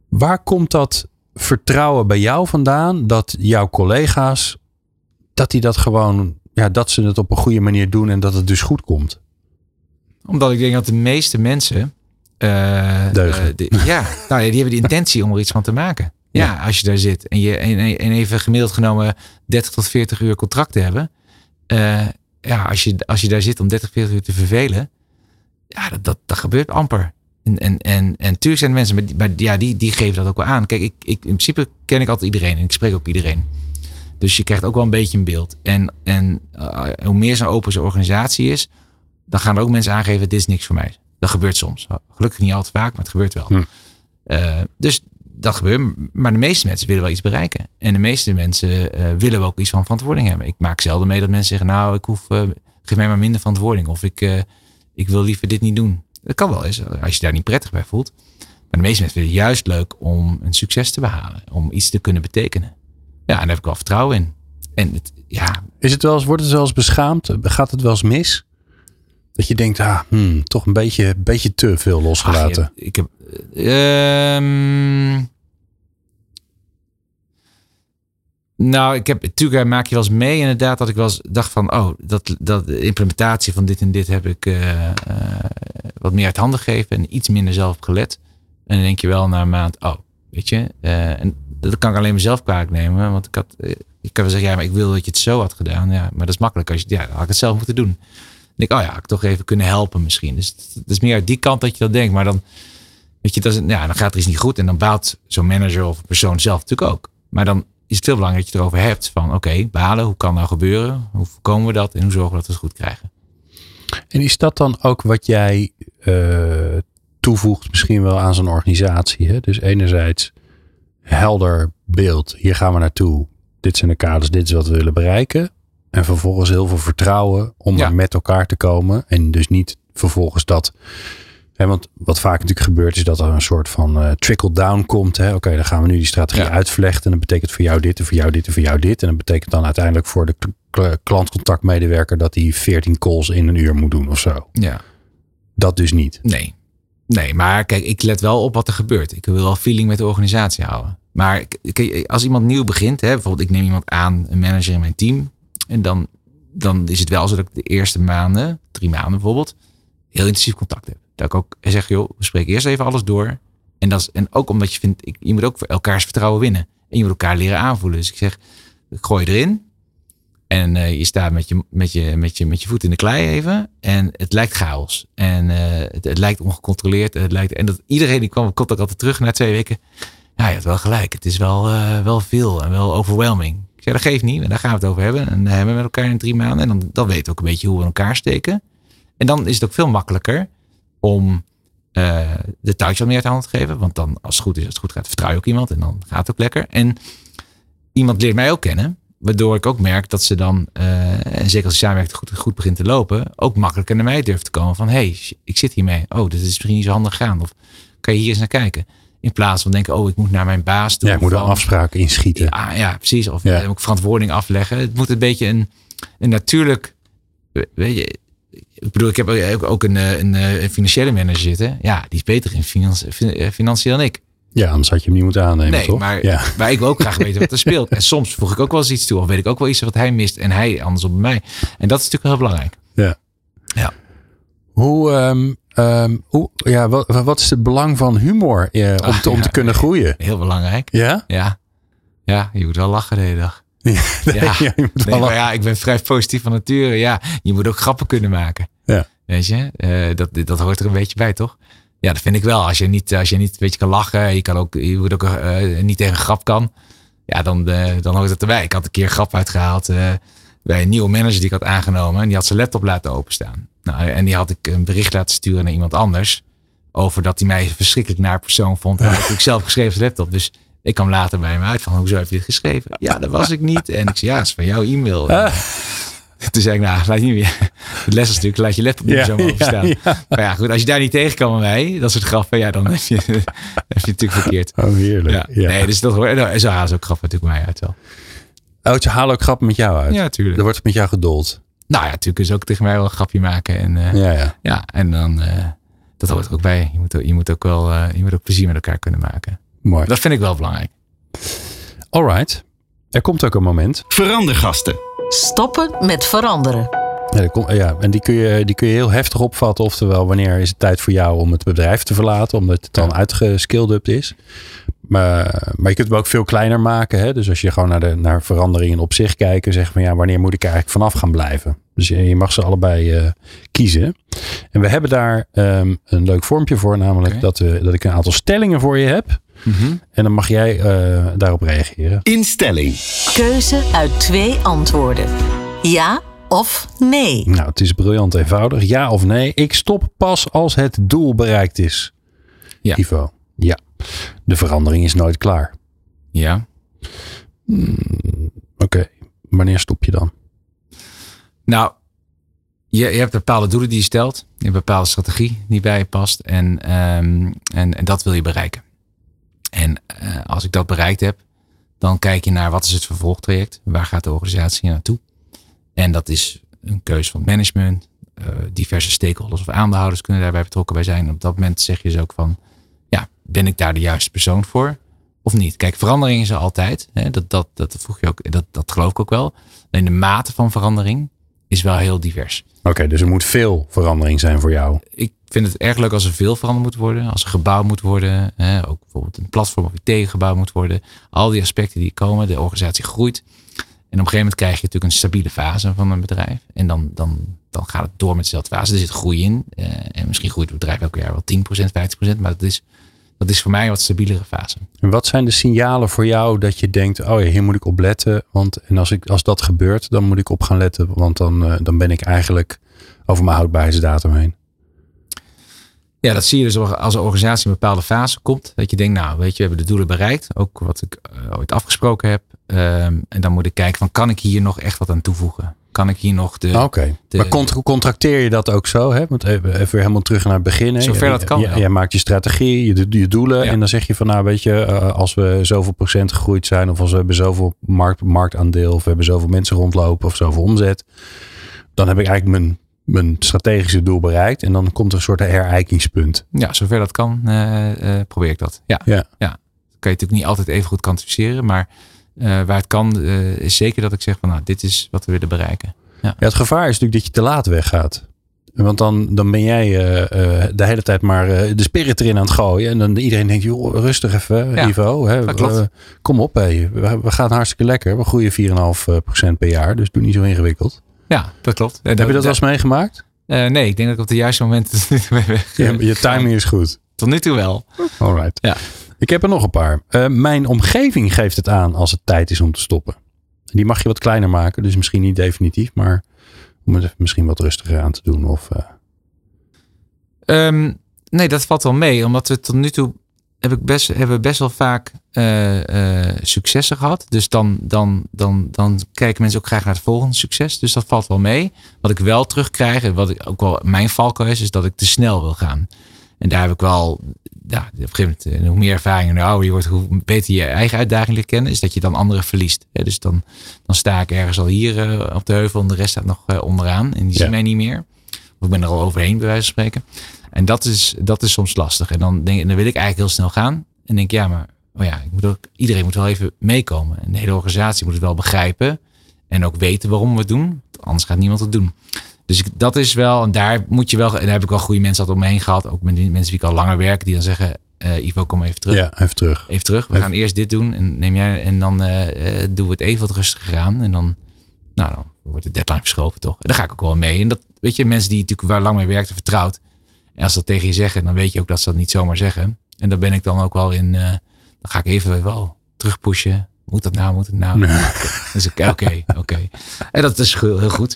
Waar komt dat vertrouwen bij jou vandaan dat jouw collega's, dat die dat gewoon, ja, dat ze het op een goede manier doen en dat het dus goed komt? Omdat ik denk dat de meeste mensen. Uh, Deugen. De, ja, nou die hebben de intentie om er iets van te maken. Ja, ja. als je daar zit en je en, en even gemiddeld genomen 30 tot 40 uur contract hebben. Uh, ja, als je, als je daar zit om 30, 40 uur te vervelen. Ja, dat, dat, dat gebeurt amper. En, en, en, en natuurlijk zijn er mensen, maar, ja, die, die geven dat ook wel aan. Kijk, ik, ik, in principe ken ik altijd iedereen en ik spreek ook iedereen. Dus je krijgt ook wel een beetje een beeld. En, en uh, hoe meer zo'n open zo'n organisatie is, dan gaan er ook mensen aangeven: dit is niks voor mij. Dat gebeurt soms. Gelukkig niet altijd vaak, maar het gebeurt wel. Hm. Uh, dus dat gebeurt. Maar de meeste mensen willen wel iets bereiken. En de meeste mensen uh, willen wel ook iets van verantwoording hebben. Ik maak zelden mee dat mensen zeggen: Nou, ik hoef, geef mij maar minder verantwoording. Of ik, ik wil liever dit niet doen. Dat kan wel eens, als je daar niet prettig bij voelt. Maar de meeste mensen vinden het juist leuk om een succes te behalen. Om iets te kunnen betekenen. Ja, en daar heb ik wel vertrouwen in. En het, ja. Is het wel eens, wordt het wel eens beschaamd? Gaat het wel eens mis? Dat je denkt, ah, hmm, toch een beetje, beetje te veel losgelaten. Ach, ik heb. Um, nou, ik heb natuurlijk maak je wel eens mee inderdaad dat ik wel eens dacht van oh dat, dat de implementatie van dit en dit heb ik uh, uh, wat meer uit handen gegeven en iets minder zelf gelet. En dan denk je wel na een maand oh weet je en dat kan ik alleen mezelf kwalijk nemen want ik had ik kan wel zeggen ja maar ik wil dat je het zo had gedaan ja maar dat is makkelijk als je ja dan had ik het zelf moeten doen. Denk oh ja ik toch even kunnen helpen misschien. Dus het is meer uit die kant dat je dat denkt maar dan weet je dat is, ja dan gaat er iets niet goed en dan baalt zo'n manager of persoon zelf natuurlijk ook. Maar dan is het veel belangrijker dat je het erover hebt. Van oké, balen, hoe kan nou gebeuren? Hoe voorkomen we dat? En hoe zorgen we dat we het goed krijgen? En is dat dan ook wat jij uh, toevoegt misschien wel aan zo'n organisatie? Hè? Dus enerzijds helder beeld. Hier gaan we naartoe. Dit zijn de kaders. Dit is wat we willen bereiken. En vervolgens heel veel vertrouwen om ja. er met elkaar te komen. En dus niet vervolgens dat Hè, want wat vaak natuurlijk gebeurt is dat er een soort van eh, trickle-down komt. hè. Oké, dan gaan we nu die strategie Ja. uitvlechten. En dat betekent voor jou dit en voor jou dit en voor jou dit. En dat betekent dan uiteindelijk voor de klantcontactmedewerker dat hij 14 calls in een uur moet doen of zo. Ja. Dat dus niet. Nee. Nee, maar kijk, ik let wel op wat er gebeurt. Ik wil wel feeling met de organisatie houden. Maar als iemand nieuw begint, hè, bijvoorbeeld ik neem iemand aan, een manager in mijn team. En dan, dan is het wel zo dat ik de eerste maanden, drie maanden bijvoorbeeld, heel intensief contact heb. Dat ik ook zeg, joh, we spreken eerst even alles door. En, dat is, en ook omdat je vindt, ik, je moet ook voor elkaars vertrouwen winnen. En je moet elkaar leren aanvoelen. Dus ik zeg, ik gooi erin. En eh, je staat met je, met, je, met, je, met je voet in de klei even. En het lijkt chaos. En eh, het, het lijkt ongecontroleerd. Het lijkt, en dat, iedereen die kwam, komt ook altijd terug na twee weken. Ja, je hebt wel gelijk. Het is wel, eh, wel veel en wel overwhelming. Zeg, dat geeft niet. En daar gaan we het over hebben. En dan hebben we met elkaar in drie maanden. En dan, dan weten we ook een beetje hoe we elkaar steken. En dan is het ook veel makkelijker om eh, de touch wat meer uit de hand te geven. Want dan, als het goed is, als het goed gaat, vertrouw je ook iemand. En dan gaat het ook lekker. En iemand leert mij ook kennen. Waardoor ik ook merk dat ze dan, eh, en zeker als de samenwerking goed, goed begint te lopen, ook makkelijker naar mij durft te komen. Van hé, hey, ik zit hiermee. Oh, dit is misschien niet zo handig gaan. Of kan je hier eens naar kijken? In plaats van denken, oh, ik moet naar mijn baas toe. Ja, ik moet een afspraak inschieten. ja, ja, precies. Of Ja. eh, ook verantwoording afleggen. Het moet een beetje een, een natuurlijk. Weet je, ik bedoel, ik heb ook een, eh, een, eh, een financiële manager zitten. Ja, die is beter in finan- fin- financiën dan ik. Ja, anders had je hem niet moeten aannemen, Nee, toch? maar, ja. maar ik wil ook graag weten wat er speelt. En soms voeg ik ook wel eens iets toe. Of weet ik ook wel iets wat hij mist. En hij andersom bij mij. En dat is natuurlijk heel belangrijk. Ja. Ja. Hoe, ehm, ehm, hoe, ja, wat, wat is het belang van humor eh, om, Ah, te, om ja, te kunnen groeien? Heel belangrijk. Ja? Ja. Ja, je moet wel lachen de hele dag. Nee, Ja. ja, je moet Nee, wel ja, ik ben vrij positief van nature. Ja, je moet ook grappen kunnen maken. Ja. Weet je, Eh, dat, dat hoort er een beetje bij, toch? Ja, dat vind ik wel. Als je niet, als je niet een beetje kan lachen, je, kan ook, je moet ook eh, niet tegen een grap kan. Ja, dan, eh, dan hoort het erbij. Ik had een keer een grap uitgehaald eh, bij een nieuwe manager die ik had aangenomen. En die had zijn laptop laten openstaan. Nou, en die had ik een bericht laten sturen naar iemand anders. Over dat hij mij verschrikkelijk naar persoon vond. En dat ik zelf geschreven op zijn laptop. Dus ik kwam later bij hem uit van, hoezo heb je dit geschreven? Ja, dat was ik niet. En ik zei, ja, dat is van jouw e-mail. En, Toen zei ik, nou, laat je niet meer. Het les is natuurlijk, laat je laptop niet Ja, openstaan. ja. Maar ja, goed, als je daar niet tegen kan met mij, dat soort grappen, ja, dan heb je, heb je het natuurlijk verkeerd. Oh, heerlijk. Ja. Nee, dus dat hoor. Nou, zo halen ze ook grappen natuurlijk mij uit wel. Oh, ze halen ook grappen met jou uit. Ja, tuurlijk. Er wordt met jou gedold. Nou ja, natuurlijk is ook tegen mij wel een grapje maken. En eh, ja. Ja, ja. en dan, eh, dat hoort er ook bij. Je moet, ook- je moet ook wel, eh, je moet ook plezier met elkaar kunnen maken. Mooi. Dat vind ik wel belangrijk. Alright. Er komt ook een moment. Verandergasten. Stoppen met veranderen. Ja, komt- ja, en die kun, je, die kun je heel heftig opvatten. Oftewel, wanneer is het tijd voor jou om het bedrijf te verlaten, omdat het dan Ja. uitgeskilled is. Maar, maar je kunt hem ook veel kleiner maken. Hè? Dus als je gewoon naar, de, naar veranderingen op zich kijkt, zeg van ja, wanneer moet ik er eigenlijk vanaf gaan blijven? Dus je, je mag ze allebei eh, kiezen. En we hebben daar ehm, een leuk vormpje voor, namelijk dat, we, dat ik een aantal stellingen voor je heb. En dan mag jij eh, daarop reageren. Instelling. Keuze uit twee antwoorden. Ja of nee. Nou, het is briljant eenvoudig. Ja of nee? Ik stop pas als het doel bereikt is. Ja. Ivo. Ja. De verandering is nooit klaar. Ja. Oké. Wanneer stop je dan? Nou, je, je hebt bepaalde doelen die je stelt. Je hebt een bepaalde strategie die bij je past. En, ehm, en, en dat wil je bereiken. En eh, als ik dat bereikt heb, dan kijk je naar wat is het vervolgtraject. Waar gaat de organisatie naartoe? En dat is een keuze van het management. eh, diverse stakeholders of aandeelhouders kunnen daarbij betrokken bij zijn. En op dat moment zeg je dus ook van, ben ik daar de juiste persoon voor? Of niet? Kijk, verandering is er altijd. Hè? Dat, dat, dat, vroeg je ook, dat, dat geloof ik ook wel. Alleen de mate van verandering is wel heel divers. Oké, dus er moet veel verandering zijn voor jou. Ik vind het erg leuk als er veel veranderd moet worden. Als er gebouwd moet worden. Hè? Ook bijvoorbeeld een platform of IT gebouwd moet worden. Al die aspecten die komen. De organisatie groeit. En op een gegeven moment krijg je natuurlijk een stabiele fase van een bedrijf. En dan, dan, dan gaat het door met dezelfde fase. Er zit groei in. Eh, en misschien groeit het bedrijf elk jaar wel 10%, 50%. Maar dat is, dat is voor mij een wat stabielere fase. En wat zijn de signalen voor jou dat je denkt, oh ja, hier moet ik op letten. Want en als, ik, als dat gebeurt, dan moet ik op gaan letten. Want dan, eh, dan ben ik eigenlijk over mijn houdbaarheidsdatum heen. Ja, dat zie je dus als een organisatie in een bepaalde fase komt. Dat je denkt, nou weet je, we hebben de doelen bereikt. Ook wat ik eh, ooit afgesproken heb. Ehm, en dan moet ik kijken van, kan ik hier nog echt wat aan toevoegen? Kan ik hier nog de... Oké, de- maar cont- contracteer je dat ook zo? Hè? Want even, helemaal terug naar het begin. hè. Zover dat kan Je- wel. Jij maakt je strategie, je, je doelen. Ja. En dan zeg je van nou weet je, eh, als we zoveel procent gegroeid zijn. Of als we hebben zoveel markt, marktaandeel. Of we hebben zoveel mensen rondlopen. Of zoveel omzet. Dan heb ik eigenlijk mijn, mijn strategische doel bereikt. En dan komt er een soort herijkingspunt. Ja, zover dat kan, eh, eh, probeer ik dat. Ja. Ja. ja. Dat kan je natuurlijk niet altijd even goed kwantificeren. Maar waar het kan, eh, is zeker dat ik zeg van nou, dit is wat we willen bereiken. Ja, het gevaar is natuurlijk dat je te laat weggaat. Want dan, dan ben jij eh, eh, de hele tijd maar eh, de spirit erin aan het gooien. En dan iedereen denkt, joh, rustig even, Ja, Ivo. Hè, dat klopt. Eh, kom op, hé. We, we gaan hartstikke lekker. We groeien 4,5% per jaar. Dus doe niet zo ingewikkeld. Ja, dat klopt. En Heb je dat wel eens meegemaakt? Eh, nee, ik denk dat ik op het juiste moment. Je, je timing is goed. Tot nu toe wel. Alright. Ja. Ik heb er nog een paar. Eh, mijn omgeving geeft het aan als het tijd is om te stoppen. Die mag je wat kleiner maken. Dus misschien niet definitief. Maar om het misschien wat rustiger aan te doen. Of, eh, Ehm, nee, dat valt wel mee. Omdat we tot nu toe heb ik best, hebben best wel vaak eh, successen gehad. Dus dan, dan, dan, dan kijken mensen ook graag naar het volgende succes. Dus dat valt wel mee. Wat ik wel terugkrijg, en wat ik ook wel mijn valkuil is, is dat ik te snel wil gaan. En daar heb ik wel, ja, op een gegeven moment, eh, hoe meer ervaring en ouder je wordt, hoe beter je eigen uitdaging leert kennen, is dat je dan anderen verliest. Dus dan, dan sta ik ergens al hier eh, op de heuvel en de rest staat nog eh, onderaan. En die Ja. zien mij niet meer. Of ik ben er al overheen, bij wijze van spreken. En dat is, dat is soms lastig. En dan, denk, dan wil ik eigenlijk heel snel gaan. En denk, ja, maar oh ja, ik moet ook, iedereen moet wel even meekomen. En de hele organisatie moet het wel begrijpen. En ook weten waarom we het doen. Anders gaat niemand het doen. Dus ik, dat is wel, en daar moet je wel, en daar heb ik wel goede mensen altijd om me heen gehad. Ook met die mensen die ik al langer werk, die dan zeggen, eh Ivo, kom even terug. ja, even terug. Even terug. We Even- gaan eerst dit doen. En neem jij, en dan eh, eh, doen we het even wat rustiger aan. En dan, nou, dan wordt de deadline verschoven, toch? En daar ga ik ook wel mee. En dat, weet je, mensen die natuurlijk waar lang mee werkten, vertrouwd. En als ze dat tegen je zeggen, dan weet je ook dat ze dat niet zomaar zeggen. En daar ben ik dan ook wel in, dan ga ik even wel terugpushen. Moet dat nou, moet het nou? Dus oké, oké. En dat is heel goed.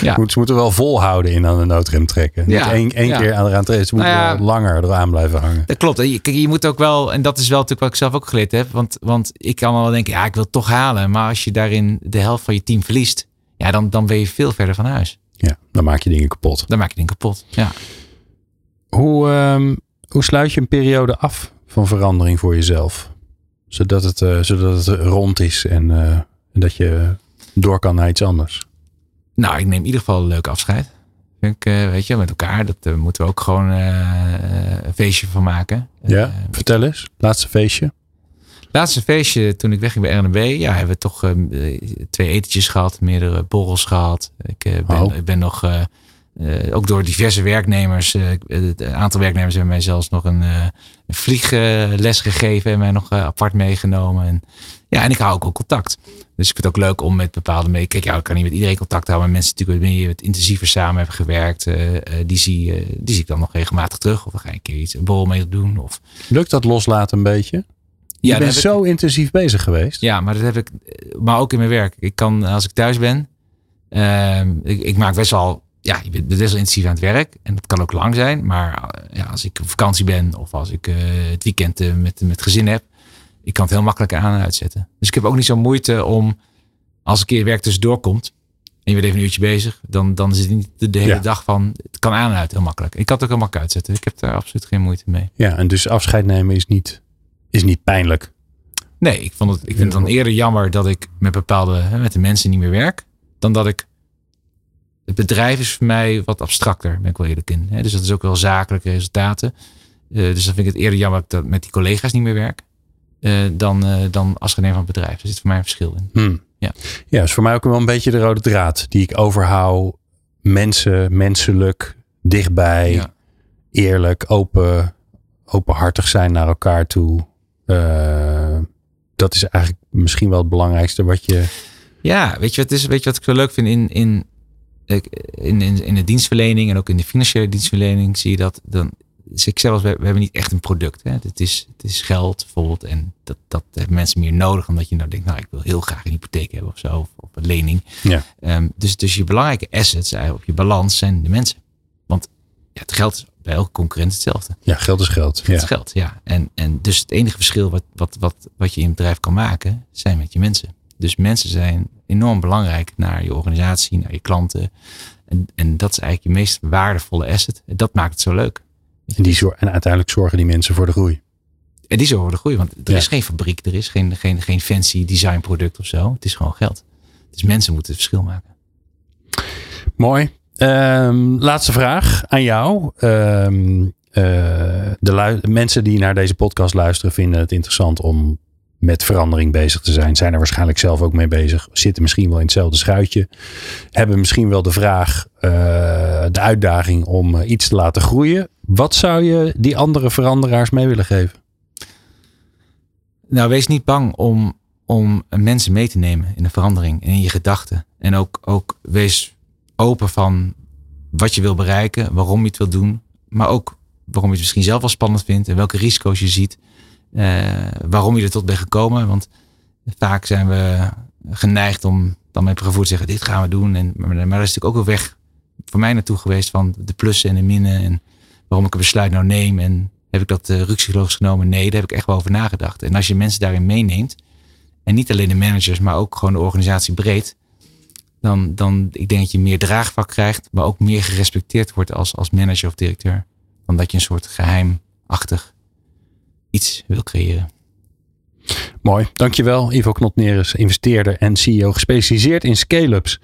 Ja. Ze moeten wel volhouden in aan de noodrem trekken. Ja, Niet één, één ja. keer aan eraan trekken. Ze moeten Nou ja. wel langer eraan blijven hangen. Dat klopt. Je, je moet ook wel, en dat is wel natuurlijk wat ik zelf ook geleerd heb. Want, want ik kan wel denken, ja, ik wil het toch halen. Maar als je daarin de helft van je team verliest, ja, dan, dan ben je veel verder van huis. Ja, dan maak je dingen kapot. Dan maak je dingen kapot. Ja. Hoe, ehm, hoe sluit je een periode af van verandering voor jezelf? Zodat het, eh, zodat het rond is en, eh, en dat je door kan naar iets anders. Nou, ik neem in ieder geval een leuk afscheid. Ik, eh, weet je, met elkaar. Dat eh, moeten we ook gewoon eh, een feestje van maken. Ja, vertel eens. Laatste feestje. laatste feestje toen ik wegging bij RNB. Ja, hebben we toch eh, twee etentjes gehad. Meerdere borrels gehad. Ik, ben, Oh. ik ben nog... eh, ook door diverse werknemers. het aantal werknemers hebben mij zelfs nog een, eh, een vliegles gegeven. En mij nog apart meegenomen. En, ja, en ik hou ook wel contact. Dus ik vind het ook leuk om met bepaalde mee. Kijk, ja, ik kan niet met iedereen contact houden. Maar mensen natuurlijk waarmee je wat intensiever samen hebben gewerkt. die, zie, die zie ik dan nog regelmatig terug. Of dan ga ik een keer iets, een borrel mee doen. Of, Lukt dat loslaten een beetje? Je Ja, bent heb ik- zo intensief bezig geweest. Ja, maar dat heb ik, maar ook in mijn werk. Ik kan, als ik thuis ben, ehm, ik, ik maak best wel, ja, je bent best wel intensief aan het werk. En dat kan ook lang zijn. Maar eh, ja, als ik op vakantie ben of als ik eh, het weekend eh, met, met gezin heb, ik kan het heel makkelijk aan en uitzetten. Dus ik heb ook niet zo moeite om, als een keer werk tussendoor komt, en je bent even een uurtje bezig, dan, dan zit het niet de, de hele Ja. dag van, het kan aan en uit heel makkelijk. Ik kan het ook heel makkelijk uitzetten. Ik heb daar absoluut geen moeite mee. Ja, en dus afscheid nemen is niet, is niet pijnlijk. Nee, ik, vond het, ik vind het dan eerder jammer dat ik met bepaalde, hè, met de mensen niet meer werk. Dan dat ik, het bedrijf is voor mij wat abstracter, ben ik wel eerlijk in. Dus dat is ook wel zakelijke resultaten. Eh, dus dan vind ik het eerder jammer dat ik met die collega's niet meer werk. eh, dan, eh, dan nemen van het bedrijf. Er zit voor mij een verschil in. Hm. Ja. ja, is voor mij ook wel een beetje de rode draad. Die ik overhoud. Mensen, menselijk, dichtbij, Ja. eerlijk, open, openhartig zijn naar elkaar toe. Dat is eigenlijk misschien wel het belangrijkste wat je... Ja, weet je wat, het is, weet je wat ik zo leuk vind in, in, in, in, in de dienstverlening en ook in de financiële dienstverlening zie je dat dan. Dus ik eens, we, we hebben niet echt een product. Hè. Het, is, het is geld bijvoorbeeld en dat, dat hebben mensen meer nodig omdat je nou denkt, nou ik wil heel graag een hypotheek hebben of zo, of, of een lening. Ja. Ehm, dus, dus je belangrijke assets op je balans zijn de mensen. Want ja, het geld is bij elke concurrent hetzelfde. Ja, geld is geld. Het Ja. is geld, ja. En, en dus het enige verschil wat, wat, wat, wat je in het bedrijf kan maken, zijn met je mensen. Dus mensen zijn enorm belangrijk naar je organisatie, naar je klanten. En, en dat is eigenlijk je meest waardevolle asset. En dat maakt het zo leuk. En, die en uiteindelijk zorgen die mensen voor de groei. En die zorgen voor de groei. Want er Ja. is geen fabriek, er is geen, geen, geen fancy designproduct of zo. Het is gewoon geld. Dus mensen moeten het verschil maken. Mooi. Ehm, laatste vraag aan jou. Ehm, eh, de mensen die naar deze podcast luisteren vinden het interessant om met verandering bezig te zijn. Zijn er waarschijnlijk zelf ook mee bezig. Zitten misschien wel in hetzelfde schuitje. Hebben misschien wel de vraag, eh, de uitdaging om eh, iets te laten groeien. Wat zou je die andere veranderaars mee willen geven? Nou, wees niet bang om, om mensen mee te nemen in de verandering en in je gedachten. En ook, ook wees open van wat je wil bereiken, waarom je het wil doen. Maar ook waarom je het misschien zelf wel spannend vindt en welke risico's je ziet. Eh, waarom je er tot bent gekomen. Want vaak zijn we geneigd om dan met gevoel te zeggen, dit gaan we doen. En, maar, er is natuurlijk ook een weg voor mij naartoe geweest van de plussen en de minnen. En waarom ik een besluit nou neem. En heb ik dat uh, genomen? Nee, daar heb ik echt wel over nagedacht. En als je mensen daarin meeneemt, en niet alleen de managers, maar ook gewoon de organisatie breed, dan, dan ik denk dat je meer draagvlak krijgt, maar ook meer gerespecteerd wordt als, als manager of directeur. Dan dat je een soort geheimachtig iets wil creëren. Mooi, dankjewel. Ivo Knotneres, investeerder en CEO gespecialiseerd in scale-ups.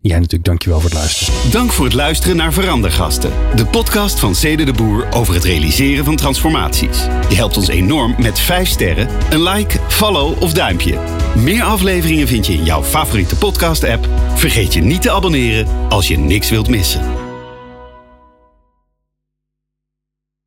Jij natuurlijk dankjewel voor het luisteren. Dank voor het luisteren naar Verandergasten. De podcast van Cede de Boer over het realiseren van transformaties. Je helpt ons enorm met 5 sterren, een like, follow of duimpje. Meer afleveringen vind je in jouw favoriete podcast app. Vergeet je niet te abonneren als je niks wilt missen.